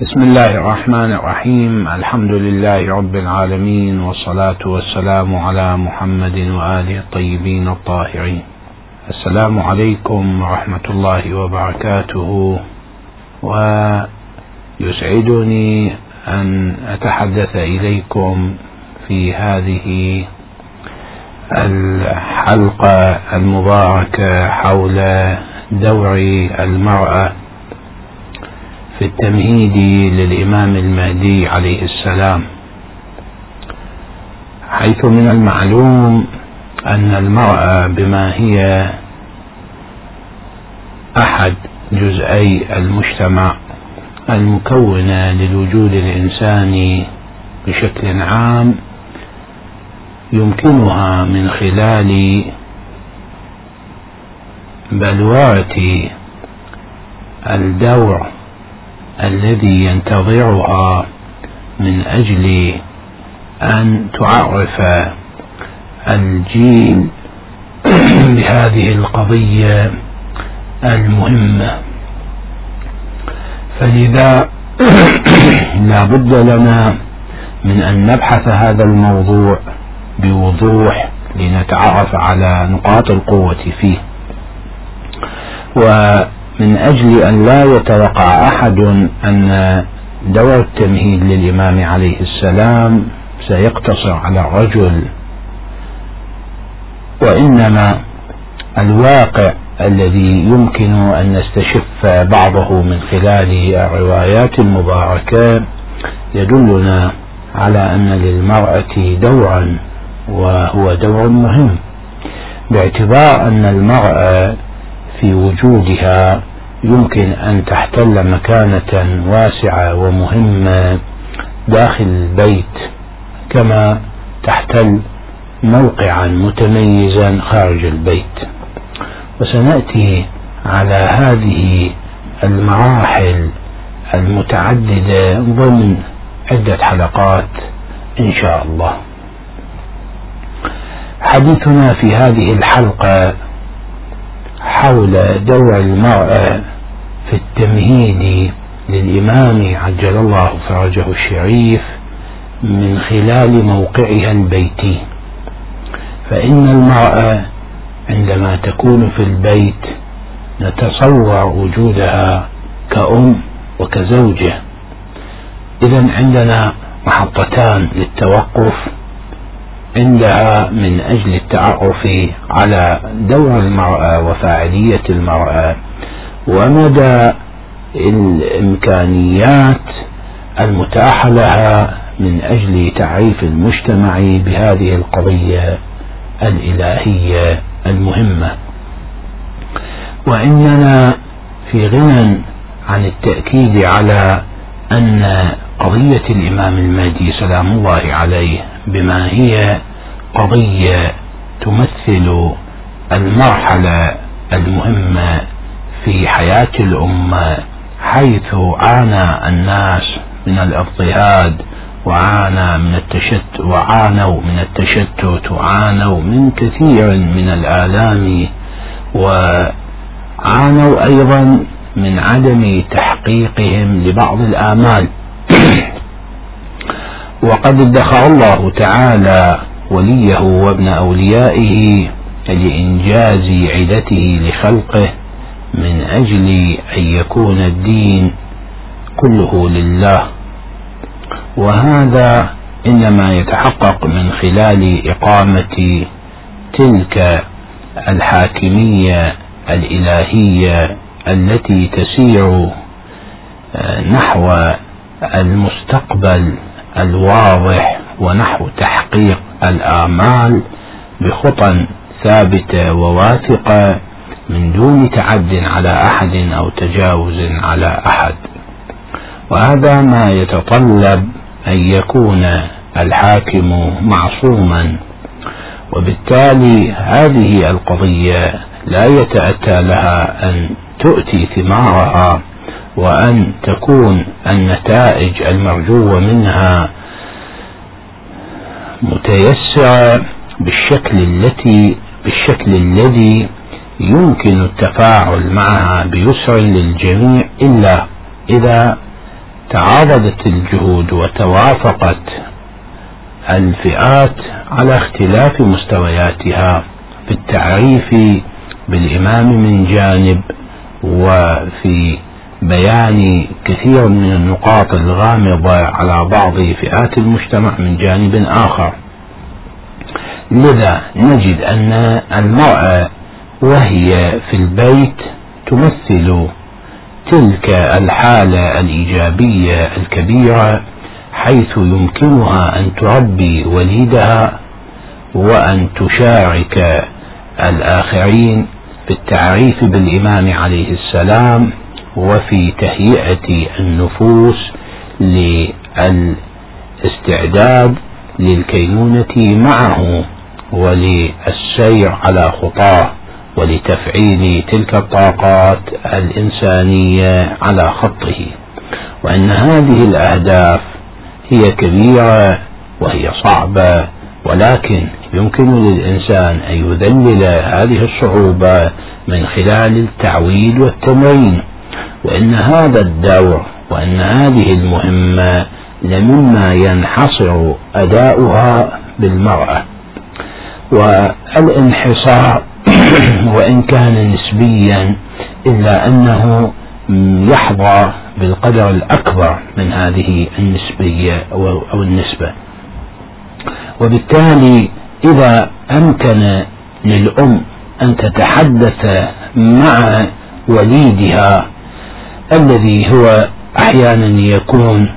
بسم الله الرحمن الرحيم. الحمد لله رب العالمين والصلاة والسلام على محمد وآله الطيبين الطاهرين. السلام عليكم ورحمة الله وبركاته. ويسعدني أن أتحدث إليكم في هذه الحلقة المباركة حول دور المرأة في التمهيد للإمام المهدي عليه السلام حيث من المعلوم أن المرأة بما هي أحد جزئي المجتمع المكونة للوجود الإنساني بشكل عام يمكنها من خلال بلورة الدور الذي ينتظرها من أجل أن تعرف الجيل بهذه القضية المهمة. فلذا لا بد لنا من أن نبحث هذا الموضوع بوضوح لنتعرف على نقاط القوة فيه. من أجل أن لا يتوقع أحد أن دور التمهيد للإمام عليه السلام سيقتصر على الرجل وإنما الواقع الذي يمكن أن نستشف بعضه من خلال الروايات المباركة يدلنا على أن للمرأة دورا وهو دور مهم. باعتبار أن المرأة في وجودها يمكن أن تحتل مكانة واسعة ومهمة داخل البيت كما تحتل موقعا متميزا خارج البيت. وسنأتي على هذه المراحل المتعددة ضمن عدة حلقات إن شاء الله. حديثنا في هذه الحلقة حول دور المرأة في التمهيد للإمام عجل الله فرجه الشريف من خلال موقعها البيتي. فإن المرأة عندما تكون في البيت نتصور وجودها كأم وكزوجة. إذا عندنا محطتان للتوقف. عندها من أجل التعرف على دور المرأة وفاعلية المرأة ومدى الإمكانيات المتاحة لها من أجل تعريف المجتمع بهذه القضية الإلهية المهمة. وإننا في غنى عن التأكيد على أن قضية الإمام المهدي سلام الله عليه بما هي قضية تمثل المرحلة المهمة في حياة الأمة حيث عانى الناس من الاضطهاد وعانى من التشتت وعانوا من التشتت وعانوا من كثير من الآلام وعانوا أيضا من عدم تحقيقهم لبعض الآمال. وقد ادخر الله تعالى وليه وابن أوليائه لإنجاز عدته لخلقه من أجل أن يكون الدين كله لله. وهذا إنما يتحقق من خلال إقامة تلك الحاكمية الإلهية التي تسير آه، نحو المستقبل. الواضح ونحو تحقيق الآمال بخطى ثابتة وواثقة من دون تعد على أحد أو تجاوز على أحد. وهذا ما يتطلب أن يكون الحاكم معصوما. وبالتالي هذه القضية لا يتأتى لها أن تؤتي ثمارها. وأن تكون النتائج المرجوة منها متيسرة بالشكل التي بالشكل الذي يمكن التفاعل معها بيسر للجميع إلا إذا تعاضدت الجهود وتوافقت الفئات على اختلاف مستوياتها في التعريف بالإمام من جانب وفي بيان كثير من النقاط الغامضة على بعض فئات المجتمع من جانب آخر. لذا نجد أن المرأة وهي في البيت تمثل تلك الحالة الإيجابية الكبيرة حيث يمكنها أن تربي وليدها وأن تشارك الآخرين في التعريف بالإمام عليه السلام وفي تهيئة النفوس للاستعداد للكينونة معه وللسير على خطاه ولتفعيل تلك الطاقات الإنسانية على خطه. وأن هذه الأهداف هي كبيرة وهي صعبة ولكن يمكن للإنسان أن يذلل هذه الصعوبة من خلال التعويل والتمرين. وأن هذا الدور وأن هذه المهمة لمما ينحصر أداؤها بالمرأة. والانحصار وإن كان نسبيا إلا أنه يحظى بالقدر الأكبر من هذه النسبية أو النسبة. وبالتالي إذا أمكن للأم أن تتحدث مع وليدها الذي هو أحيانا يكون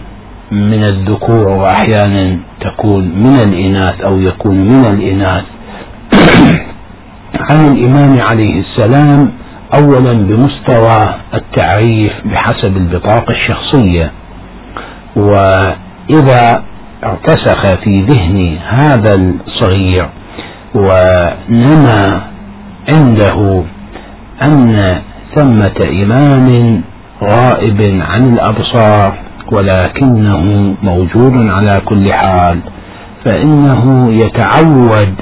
من الذكور وأحيانا تكون من الإناث أو يكون من الإناث. عن الإمام عليه السلام أولا بمستوى التعريف بحسب البطاقة الشخصية. وإذا ارتسخ في ذهن هذا الصغير ونمى عنده أن ثمة إمام غائب عن الأبصار ولكنه موجود على كل حال. فإنه يتعود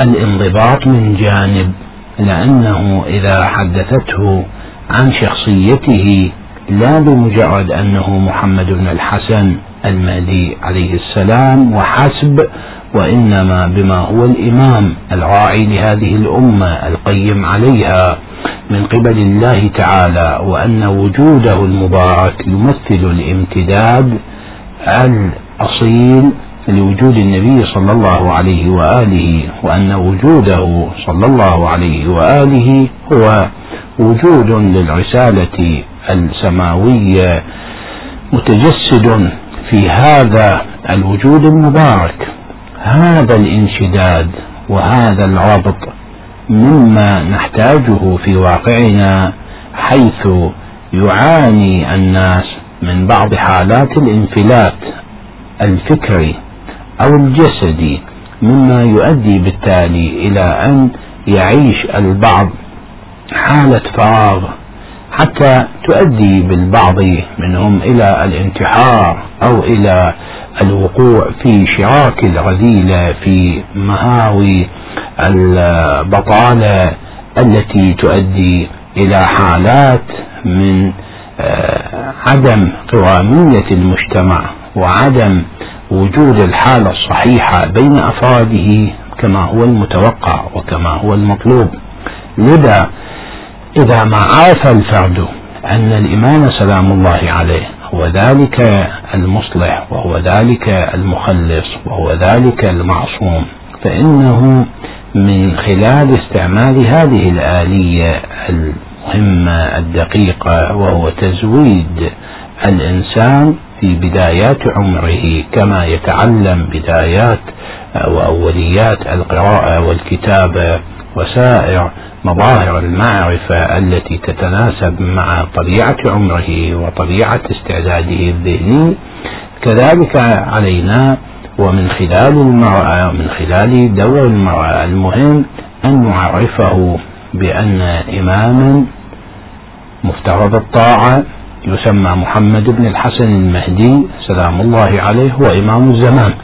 الانضباط من جانب لأنه إذا حدثته عن شخصيته لا بمجرد أنه محمد بن الحسن. المهدي عليه السلام وحسب وإنما بما هو الإمام الراعي لهذه الأمة القيم عليها من قبل الله تعالى وأن وجوده المبارك يمثل الامتداد الأصيل لوجود النبي صلى الله عليه وآله وأن وجوده صلى الله عليه وآله هو وجود للرسالة السماوية متجسد في هذا الوجود المبارك هذا الانشداد وهذا الربط مما نحتاجه في واقعنا حيث يعاني الناس من بعض حالات الانفلات الفكري أو الجسدي مما يؤدي بالتالي إلى أن يعيش البعض حالة فراغ حتى تؤدي بالبعض منهم إلى الانتحار أو إلى الوقوع في شراك الرذيلة في مهاوي البطالة التي تؤدي إلى حالات من آه، عدم قوامية المجتمع وعدم وجود الحالة الصحيحة بين أفراده كما هو المتوقع وكما هو المطلوب. لذا إذا ما عرف الفرد أن الإمام سلام الله عليه هو ذلك المصلح وهو ذلك المخلص وهو ذلك المعصوم فإنه من خلال استعمال هذه الآلية المهمة الدقيقة وهو تزويد الإنسان في بدايات عمره كما يتعلم بدايات وأوليات القراءة والكتابة وسائر مظاهر المعرفة التي تتناسب مع طبيعة عمره وطبيعة استعداده الذهني. كذلك علينا ومن خلال المرأة من خلال دور المرأة المهم أن نعرفه بأن إماما مفترض الطاعة يسمى محمد بن الحسن المهدي سلام الله عليه هو إمام الزمان.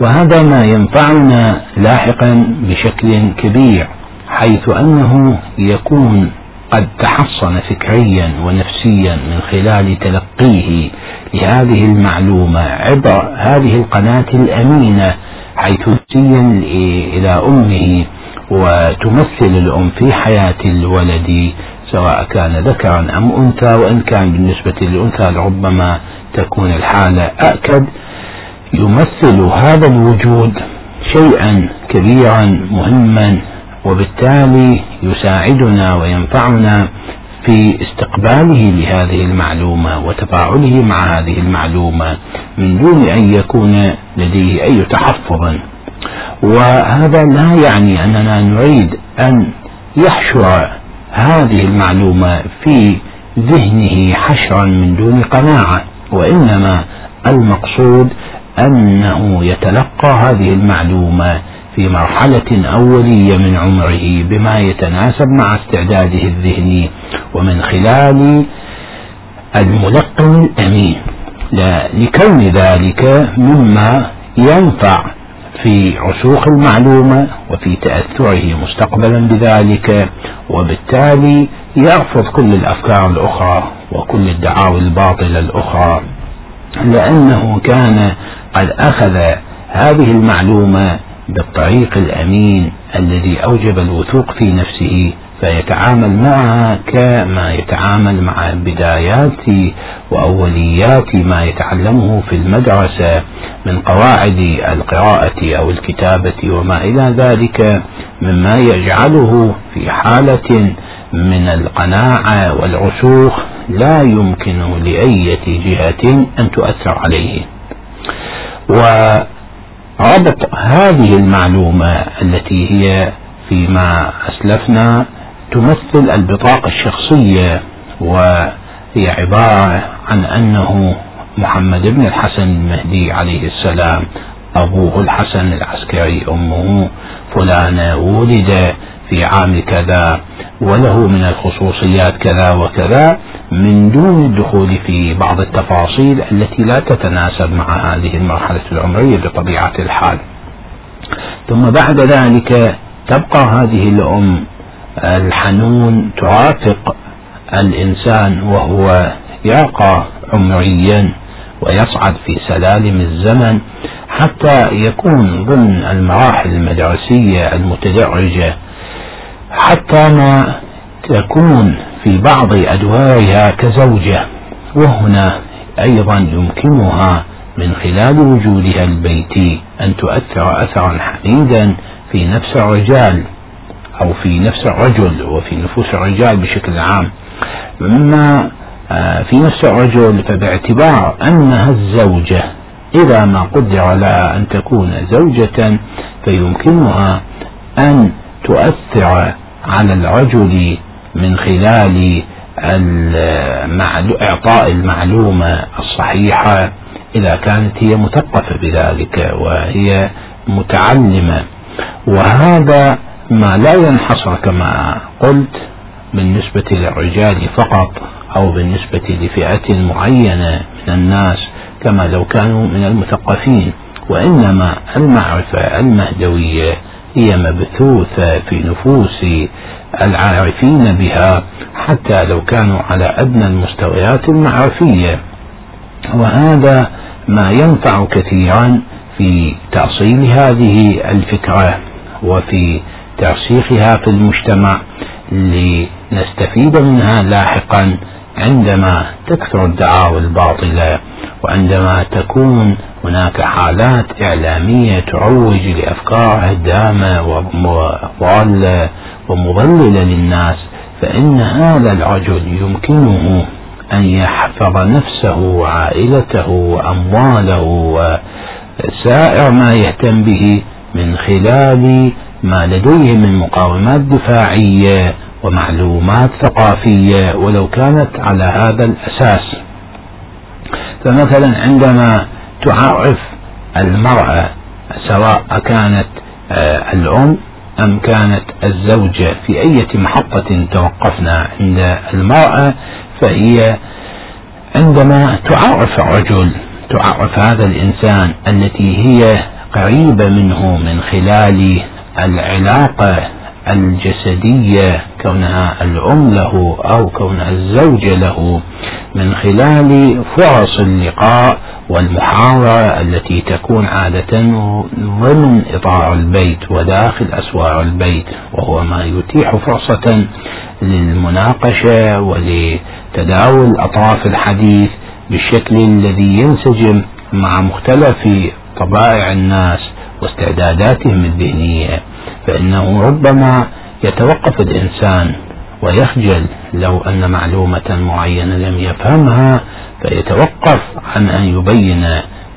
وهذا ما ينفعنا لاحقا بشكل كبير حيث أنه يكون قد تحصن فكريا ونفسيا من خلال تلقيه لهذه المعلومة عبر هذه القناة الأمينة حيث تسين إلى أمه وتمثل الأم في حياة الولد سواء كان ذكرا أم أنثى وإن كان بالنسبة للأنثى لربما تكون الحالة أكد. يمثل هذا الوجود شيئا كبيرا مهما وبالتالي يساعدنا وينفعنا في استقباله لهذه المعلومة وتفاعله مع هذه المعلومة من دون أن يكون لديه أي تحفظ وهذا لا يعني أننا نريد أن يحشر هذه المعلومة في ذهنه حشرا من دون قناعة وإنما المقصود أنه يتلقى هذه المعلومة في مرحلة أولية من عمره بما يتناسب مع استعداده الذهني ومن خلال الملقن الأمين. لكون ذلك مما ينفع في رسوخ المعلومة وفي تأثره مستقبلا بذلك وبالتالي يرفض كل الأفكار الأخرى وكل الدعاوى الباطلة الأخرى لأنه كان قد أخذ هذه المعلومة بالطريق الأمين الذي أوجب الوثوق في نفسه فيتعامل معها كما يتعامل مع بدايات وأوليات ما يتعلمه في المدرسة من قواعد القراءة أو الكتابة وما إلى ذلك مما يجعله في حالة من القناعة والرسوخ لا يمكن لأية جهة أن تؤثر عليه. وربط هذه المعلومة التي هي فيما أسلفنا تمثل البطاقة الشخصية وهي عبارة عن أنه محمد بن الحسن المهدي عليه السلام أبوه الحسن العسكري أمه فلانة ولد في عام كذا وله من الخصوصيات كذا وكذا. من دون الدخول في بعض التفاصيل التي لا تتناسب مع هذه المرحلة العمرية بطبيعة الحال. ثم بعد ذلك تبقى هذه الأم الحنون ترافق الإنسان وهو يرقى عمريا ويصعد في سلالم الزمن حتى يكون ضمن المراحل المدرسية المتدرجة حتى ما تكون في بعض أدوارها كزوجة وهنا أيضا يمكنها من خلال وجودها البيتي أن تؤثر أثرا حميدا في نفس الرجال أو في نفس الرجل وفي نفوس الرجال بشكل عام. أما آه، في نفس الرجل فباعتبار أنها الزوجة إذا ما قدر لها أن تكون زوجة فيمكنها أن تؤثر على الرجل من خلال إعطاء المعلومة الصحيحة إذا كانت هي مثقفة بذلك وهي متعلمة. وهذا ما لا ينحصر كما قلت بالنسبة للرجال فقط أو بالنسبة لفئة معينة من الناس كما لو كانوا من المثقفين وإنما المعرفة المهدوية هي مبثوثة في نفوس العارفين بها حتى لو كانوا على أدنى المستويات المعرفية. وهذا ما ينفع كثيرا في تأصيل هذه الفكرة وفي ترسيخها في المجتمع لنستفيد منها لاحقا عندما تكثر الدعاوى الباطلة. وعندما تكون هناك حالات إعلامية تروج لأفكار هدامة وضالة ومضللة للناس فإن هذا الرجل يمكنه أن يحفظ نفسه وعائلته وأمواله وسائر ما يهتم به من خلال ما لديه من مقاومات دفاعية ومعلومات ثقافية ولو كانت على هذا الأساس. فمثلا عندما تعرف المرأة سواء كانت آه، الأم أم كانت الزوجة في أي محطة توقفنا عند المرأة فهي عندما تعرف الرجل تعرف هذا الإنسان التي هي قريبة منه من خلال العلاقة الجسدية كونها الأم له أو كونها الزوجة له من خلال فرص اللقاء والمحاورة التي تكون عادة ضمن إطار البيت وداخل أسوار البيت وهو ما يتيح فرصة للمناقشة ولتداول أطراف الحديث بالشكل الذي ينسجم مع مختلف طبائع الناس واستعداداتهم الذهنية. فإنه ربما يتوقف الإنسان ويخجل لو أن معلومة معينة لم يفهمها فيتوقف عن أن يبين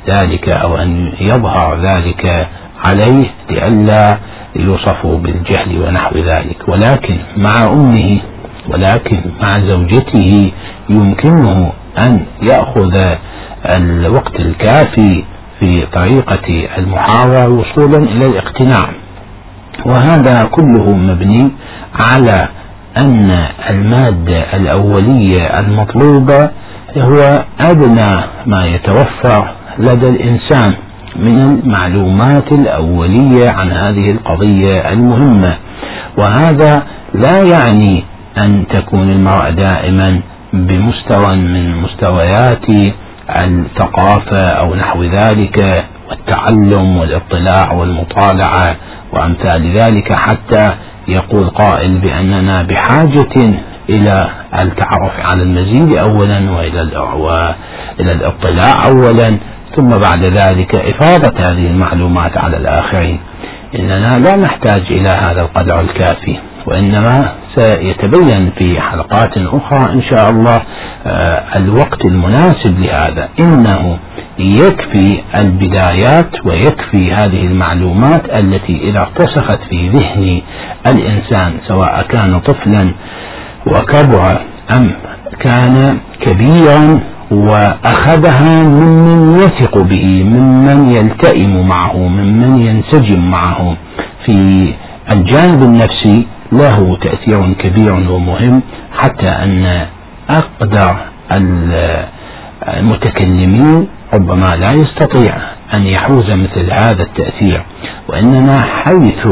ذلك أو أن يظهر ذلك عليه لئلا يوصف بالجهل ونحو ذلك. ولكن مع أمه ولكن مع زوجته يمكنه أن يأخذ الوقت الكافي في طريقة المحاورة وصولا إلى الاقتناع. وهذا كله مبني على أن المادة الأولية المطلوبة هو أدنى ما يتوفر لدى الإنسان من المعلومات الأولية عن هذه القضية المهمة. وهذا لا يعني أن تكون المرأة دائما بمستوى من مستويات الثقافة أو نحو ذلك والتعلم والاطلاع والمطالعة وأمثال ذلك حتى يقول قائل بأننا بحاجة إلى التعرف على المزيد أولا وإلى وإلى الاطلاع أولا ثم بعد ذلك إفاضة هذه المعلومات على الآخرين. إننا لا نحتاج إلى هذا القدر الكافي وإنما سيتبين في حلقات أخرى إن شاء الله آه، الوقت المناسب لهذا. إنه يكفي البدايات ويكفي هذه المعلومات التي إذا ارتسخت في ذهن الإنسان سواء كان طفلا وكبر أم كان كبيرا وأخذها ممن يثق به ممن يلتئم معه ممن ينسجم معه. في الجانب النفسي له تأثير كبير ومهم حتى أن أقدر المتكلمين ربما لا يستطيع أن يحوز مثل هذا التأثير وإننا حيث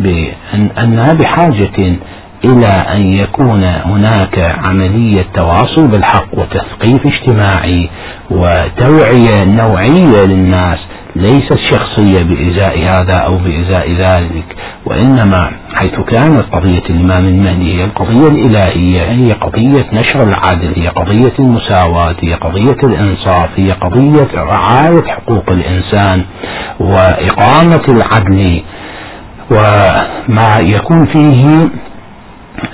بأن أنها بحاجة إلى أن يكون هناك عملية تواصل بالحق وتثقيف اجتماعي وتوعية نوعية للناس ليست شخصية بإزاء هذا أو بإزاء ذلك وإنما حيث كانت قضية الإمام المهدي هي القضية الإلهية هي قضية نشر العدل هي قضية المساواة هي قضية الإنصاف هي قضية رعاية حقوق الإنسان وإقامة العدل وما يكون فيه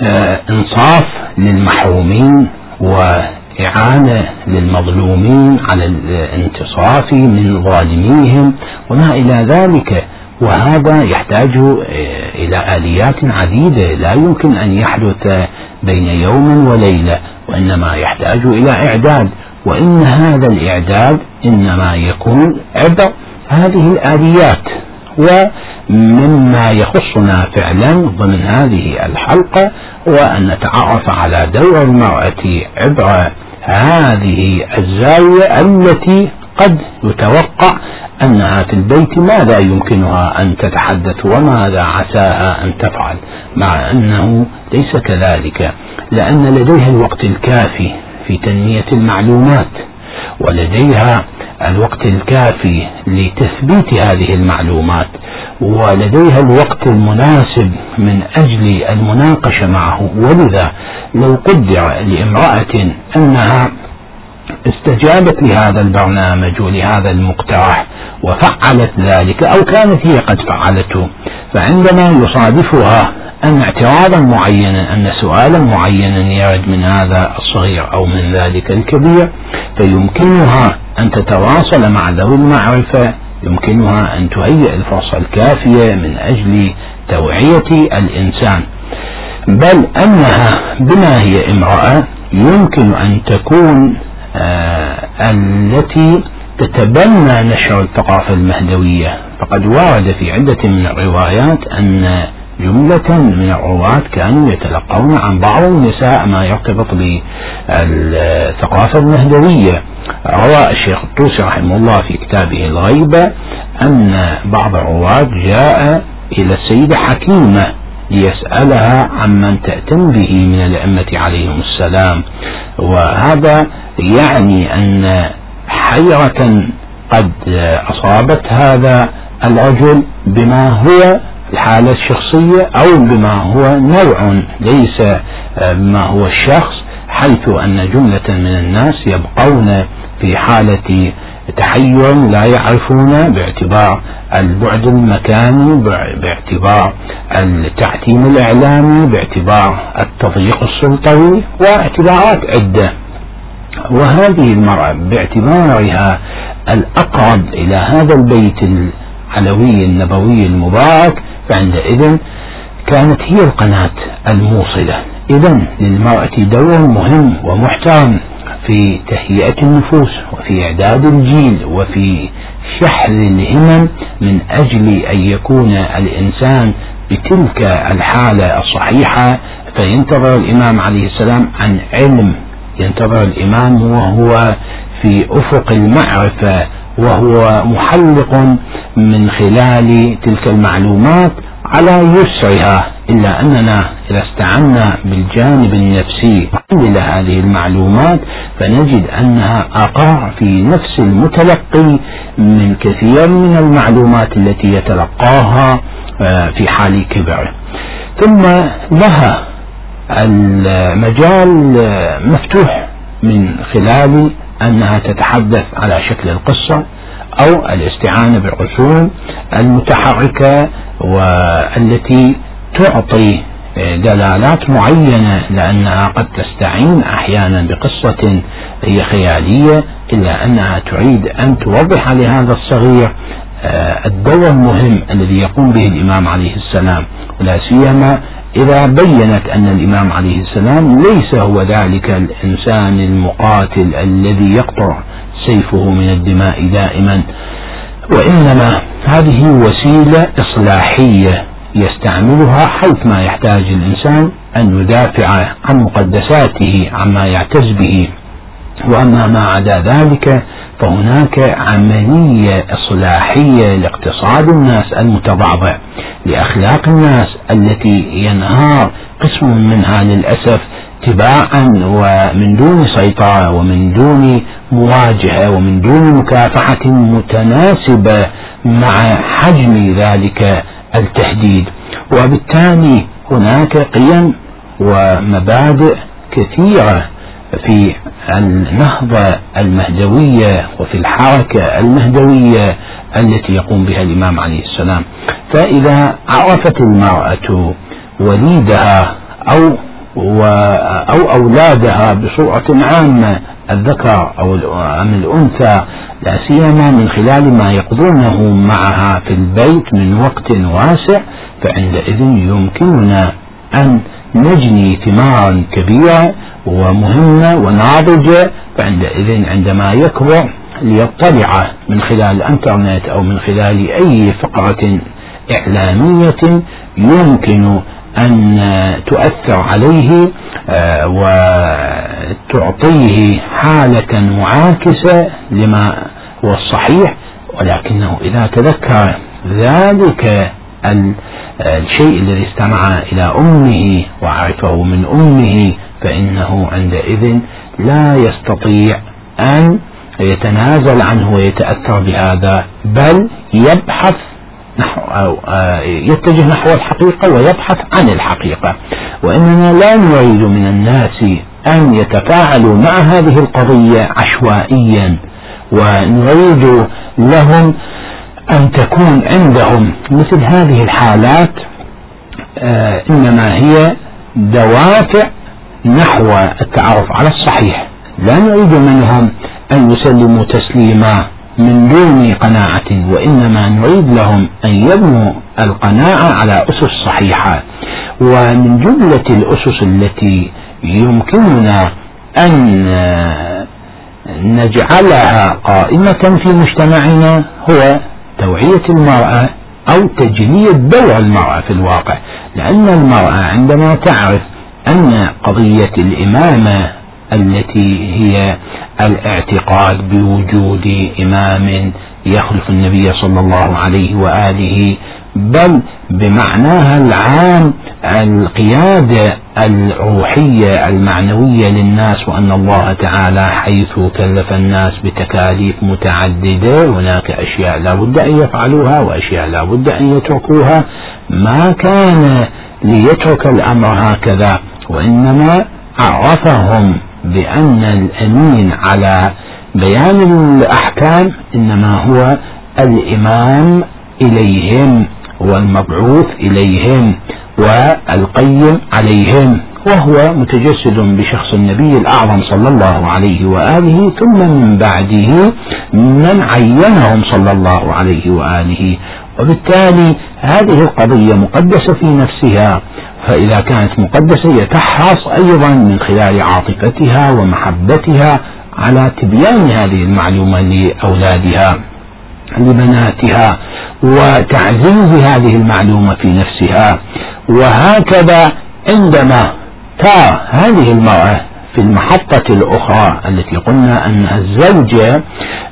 آه، إنصاف للمحرومين وإعانة للمظلومين على الانتصاف من ظالميهم وما إلى ذلك. وهذا يحتاج آه، إلى آليات عديدة. لا يمكن أن يحدث بين يوم وليلة وإنما يحتاج إلى إعداد. وإن هذا الإعداد إنما يكون عبر هذه الآليات. ومما يخصنا فعلا ضمن هذه الحلقة هو أن نتعرف على دور المرأة عبر هذه الزاوية التي قد يتوقع أنها في البيت ماذا يمكنها أن تتحدث وماذا عساها أن تفعل مع أنه ليس كذلك لأن لديها الوقت الكافي في تنمية المعلومات ولديها الوقت الكافي لتثبيت هذه المعلومات ولديها الوقت المناسب من أجل المناقشة معه. ولذا لو قدر لامرأة أنها استجابت لهذا البرنامج ولهذا المقترح وفعلت ذلك أو كانت هي قد فعلته فعندما يصادفها أن اعتراضا معينا أن سؤالا معينا يرد من هذا الصغير أو من ذلك الكبير فيمكنها أن تتواصل مع ذوي المعرفة يمكنها أن تهيئ الفرصة الكافية من أجل توعية الإنسان. بل أنها بما هي امرأة يمكن أن تكون آه التي تتبنى نشر الثقافة المهدوية. فقد ورد في عدة من الروايات أن جملة من الرواة كانوا يتلقون عن بعض النساء ما يرتبط بالثقافة المهدوية. روى الشيخ الطوسي رحمه الله في كتابه الغيبة أن بعض الرواة جاء إلى السيدة حكيمة ليسألها عمن تأتم به من الأئمة عليهم السلام. وهذا يعني أن حيرة قد أصابت هذا الرجل بما هو الحالة الشخصية أو بما هو نوع ليس بما هو الشخص حيث أن جملة من الناس يبقون في حالة تحير لا يعرفون باعتبار البعد المكاني باعتبار التعتيم الإعلامي باعتبار التضييق السلطوي واعتبارات عدة. وهذه المرأة باعتبارها الأقرب إلى هذا البيت العلوي النبوي المبارك فعندئذ كانت هي القناة الموصلة. إذا للمرأة دور مهم ومحترم في تهيئة النفوس وفي إعداد الجيل وفي شحذ الهمم من أجل أن يكون الإنسان بتلك الحالة الصحيحة. فينتظر الإمام عليه السلام عن علم. ينتظر الإمام وهو في أفق المعرفة وهو محلق من خلال تلك المعلومات على يسرها إلا أننا إذا استعنا بالجانب النفسي لهذه المعلومات فنجد أنها أقع في نفس المتلقي من كثير من المعلومات التي يتلقاها آه، في حال كبره ثم لها المجال آه، مفتوح من خلال أنها تتحدث على شكل القصة أو الاستعانة بالرسوم المتحركة والتي تعطي دلالات معينة لأنها قد تستعين أحيانا بقصة هي خيالية إلا أنها تريد أن توضح لهذا الصغير آه، الدور المهم الذي يقوم به الإمام عليه السلام ولا سيما إذا بينت أن الإمام عليه السلام ليس هو ذلك الإنسان المقاتل الذي يقطع سيفه من الدماء دائما وإنما هذه وسيلة إصلاحية يستعملها حيث ما يحتاج الإنسان أن يدافع عن مقدساته عما يعتز به. وأما ما عدا ذلك فهناك عملية إصلاحية لاقتصاد الناس المتضعضع لأخلاق الناس التي ينهار قسم منها للأسف تباعا ومن دون سيطرة ومن دون مواجهة ومن دون مكافحة متناسبة مع حجم ذلك التهديد. وبالتالي هناك قيم ومبادئ كثيرة في النهضة المهدوية وفي الحركة المهدوية التي يقوم بها الإمام عليه السلام. فإذا عرفت المرأة وليدها أو أو أولادها بصورة عامة الذكر أو أم الأنثى لا سيما من خلال ما يقضونه معها في البيت من وقت واسع فعندئذ يمكننا أن نجني ثمارا كبيرة ومهمة وناضجة فعندئذ عندما يكبر ليطلع من خلال الإنترنت أو من خلال أي فقرة إعلامية يمكن أن تؤثر عليه آه، وتعطيه حالة معاكسة لما هو الصحيح ولكنه إذا تذكر ذلك الشيء الذي استمع إلى أمه وعرفه من أمه فإنه عندئذ لا يستطيع أن يتنازل عنه ويتأثر بهذا بل يبحث نحو أو آه، يتجه نحو الحقيقة ويبحث عن الحقيقة. وإننا لا نريد من الناس أن يتفاعلوا مع هذه القضية عشوائيا ونريد لهم أن تكون عندهم مثل هذه الحالات آه إنما هي دوافع نحو التعرف على الصحيح. لا نريد منهم أن يسلموا تسليما من دون قناعة وإنما نريد لهم أن يبنوا القناعة على أسس صحيحة. ومن جملة الأسس التي يمكننا أن نجعلها قائمة في مجتمعنا هو توعية المرأة أو تجلية دور المرأة في الواقع لأن المرأة عندما تعرف أن قضية الإمامة التي هي الاعتقاد بوجود إمام يخلف النبي صلى الله عليه وآله بل بمعناها العام القيادة الروحية المعنوية للناس وأن الله تعالى حيث كلف الناس بتكاليف متعددة هناك أشياء لا بد أن يفعلوها وأشياء لا بد أن يتركوها. ما كان ليترك الأمر هكذا وإنما عرفهم بأن الأمين على بيان الأحكام إنما هو الإمام إليهم والمبعوث إليهم والقيم عليهم وهو متجسد بشخص النبي الأعظم صلى الله عليه وآله ثم من بعده من عينهم صلى الله عليه وآله. وبالتالي هذه القضية مقدسة في نفسها فإذا كانت مقدسة يتحرص أيضا من خلال عاطفتها ومحبتها على تبيان هذه المعلومة لأولادها. لبناتها وتعزيز هذه المعلومة في نفسها. وهكذا عندما ترى هذه المرأة في المحطة الأخرى التي قلنا أنها الزوجة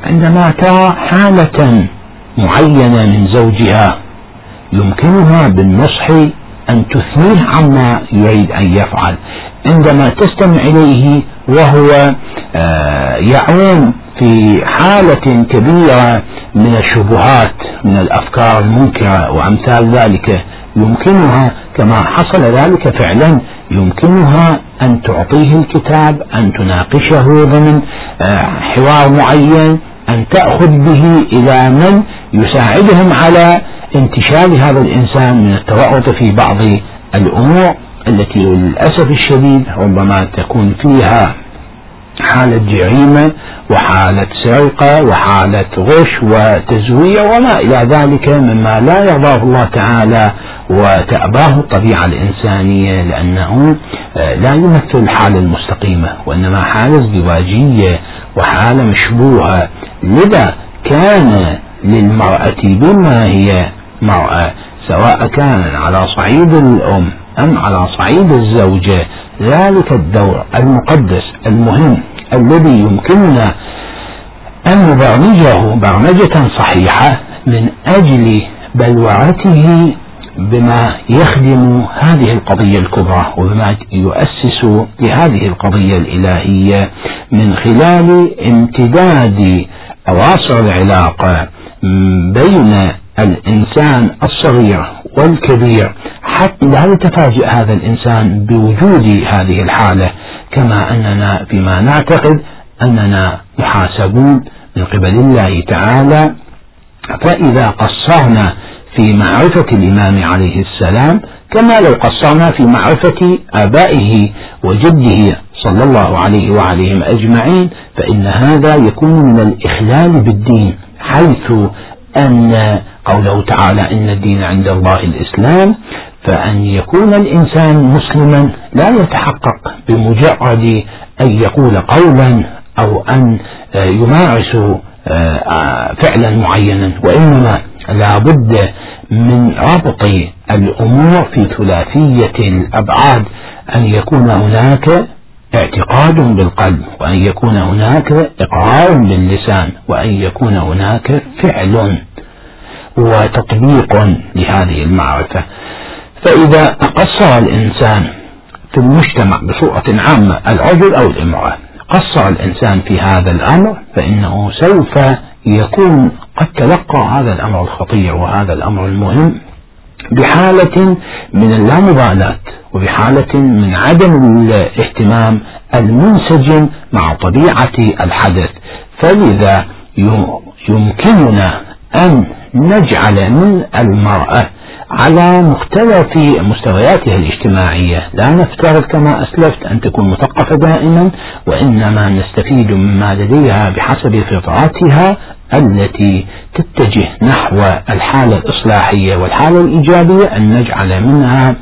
عندما ترى حالة معينة من زوجها يمكنها بالنصح أن تثنيه عما يريد أن يفعل. عندما تستمع إليه وهو آه، يعوم في حالة كبيرة من الشبهات من الأفكار المنكرة وأمثال ذلك يمكنها كما حصل ذلك فعلا يمكنها أن تعطيه الكتاب أن تناقشه ضمن آه، حوار معين أن تأخذ به إلى من يساعدهم على انتشال هذا الإنسان من التورط في بعض الأمور التي للأسف الشديد ربما تكون فيها حالة جريمة وحالة سرقة وحالة غش وتزوير وما إلى ذلك مما لا يرضاه الله تعالى وتأباه الطبيعة الإنسانية لأنه آه، لا يمثل الحالة المستقيمة وإنما حالة ازدواجية وحالة مشبوهة. لذا كان للمرأة بما هي مرأة سواء كان على صعيد الأم أم على صعيد الزوجة ذلك الدور المقدس المهم. الذي يمكننا أن نبرمجه برمجة صحيحة من أجل بلورته بما يخدم هذه القضية الكبرى وبما يؤسس لهذه القضية الإلهية من خلال امتداد أواصر العلاقة بين الإنسان الصغير والكبير. حتى لا يتفاجئ هذا الإنسان بوجود هذه الحالة. كما أننا فيما نعتقد أننا محاسبون من قبل الله تعالى. فإذا قصرنا في معرفة الإمام عليه السلام كما لو قصرنا في معرفة آبائه وجده صلى الله عليه وعليهم أجمعين فإن هذا يكون من الإخلال بالدين حيث أن قوله تعالى إن الدين عند الله الإسلام فأن يكون الإنسان مسلما لا يتحقق بمجرد أن يقول قولا أو أن يمارس آه، فعلا معينا وإنما لا بد من ربط الأمور في ثلاثية الأبعاد. أن يكون هناك اعتقاد بالقلب وأن يكون هناك إقرار باللسان وأن يكون هناك فعل وتطبيق لهذه المعرفة. فإذا قصر الإنسان في المجتمع بصورة عامة الرجل أو الإمرأة قصر الإنسان في هذا الأمر فإنه سوف يكون قد تلقى هذا الأمر الخطير وهذا الأمر المهم بحالة من اللامبالاة وبحالة من عدم الاهتمام المنسجم مع طبيعة الحدث. فلذا يمكننا أن نجعل من المرأة على مختلف مستوياتها الاجتماعية. لا نفترض كما أسلفت أن تكون مثقفة دائما وإنما نستفيد مما لديها بحسب فطراتها التي تتجه نحو الحالة الإصلاحية والحالة الإيجابية أن نجعل منها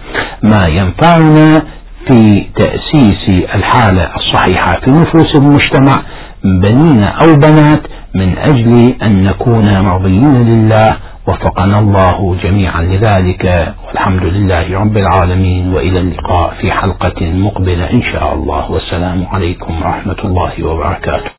ما ينفعنا في تأسيس الحالة الصحيحة في نفوس المجتمع بنين أو بنات من أجل أن نكون مرضيين لله. وفقنا الله جميعا لذلك والحمد لله رب العالمين وإلى اللقاء في حلقة مقبلة إن شاء الله. والسلام عليكم ورحمة الله وبركاته.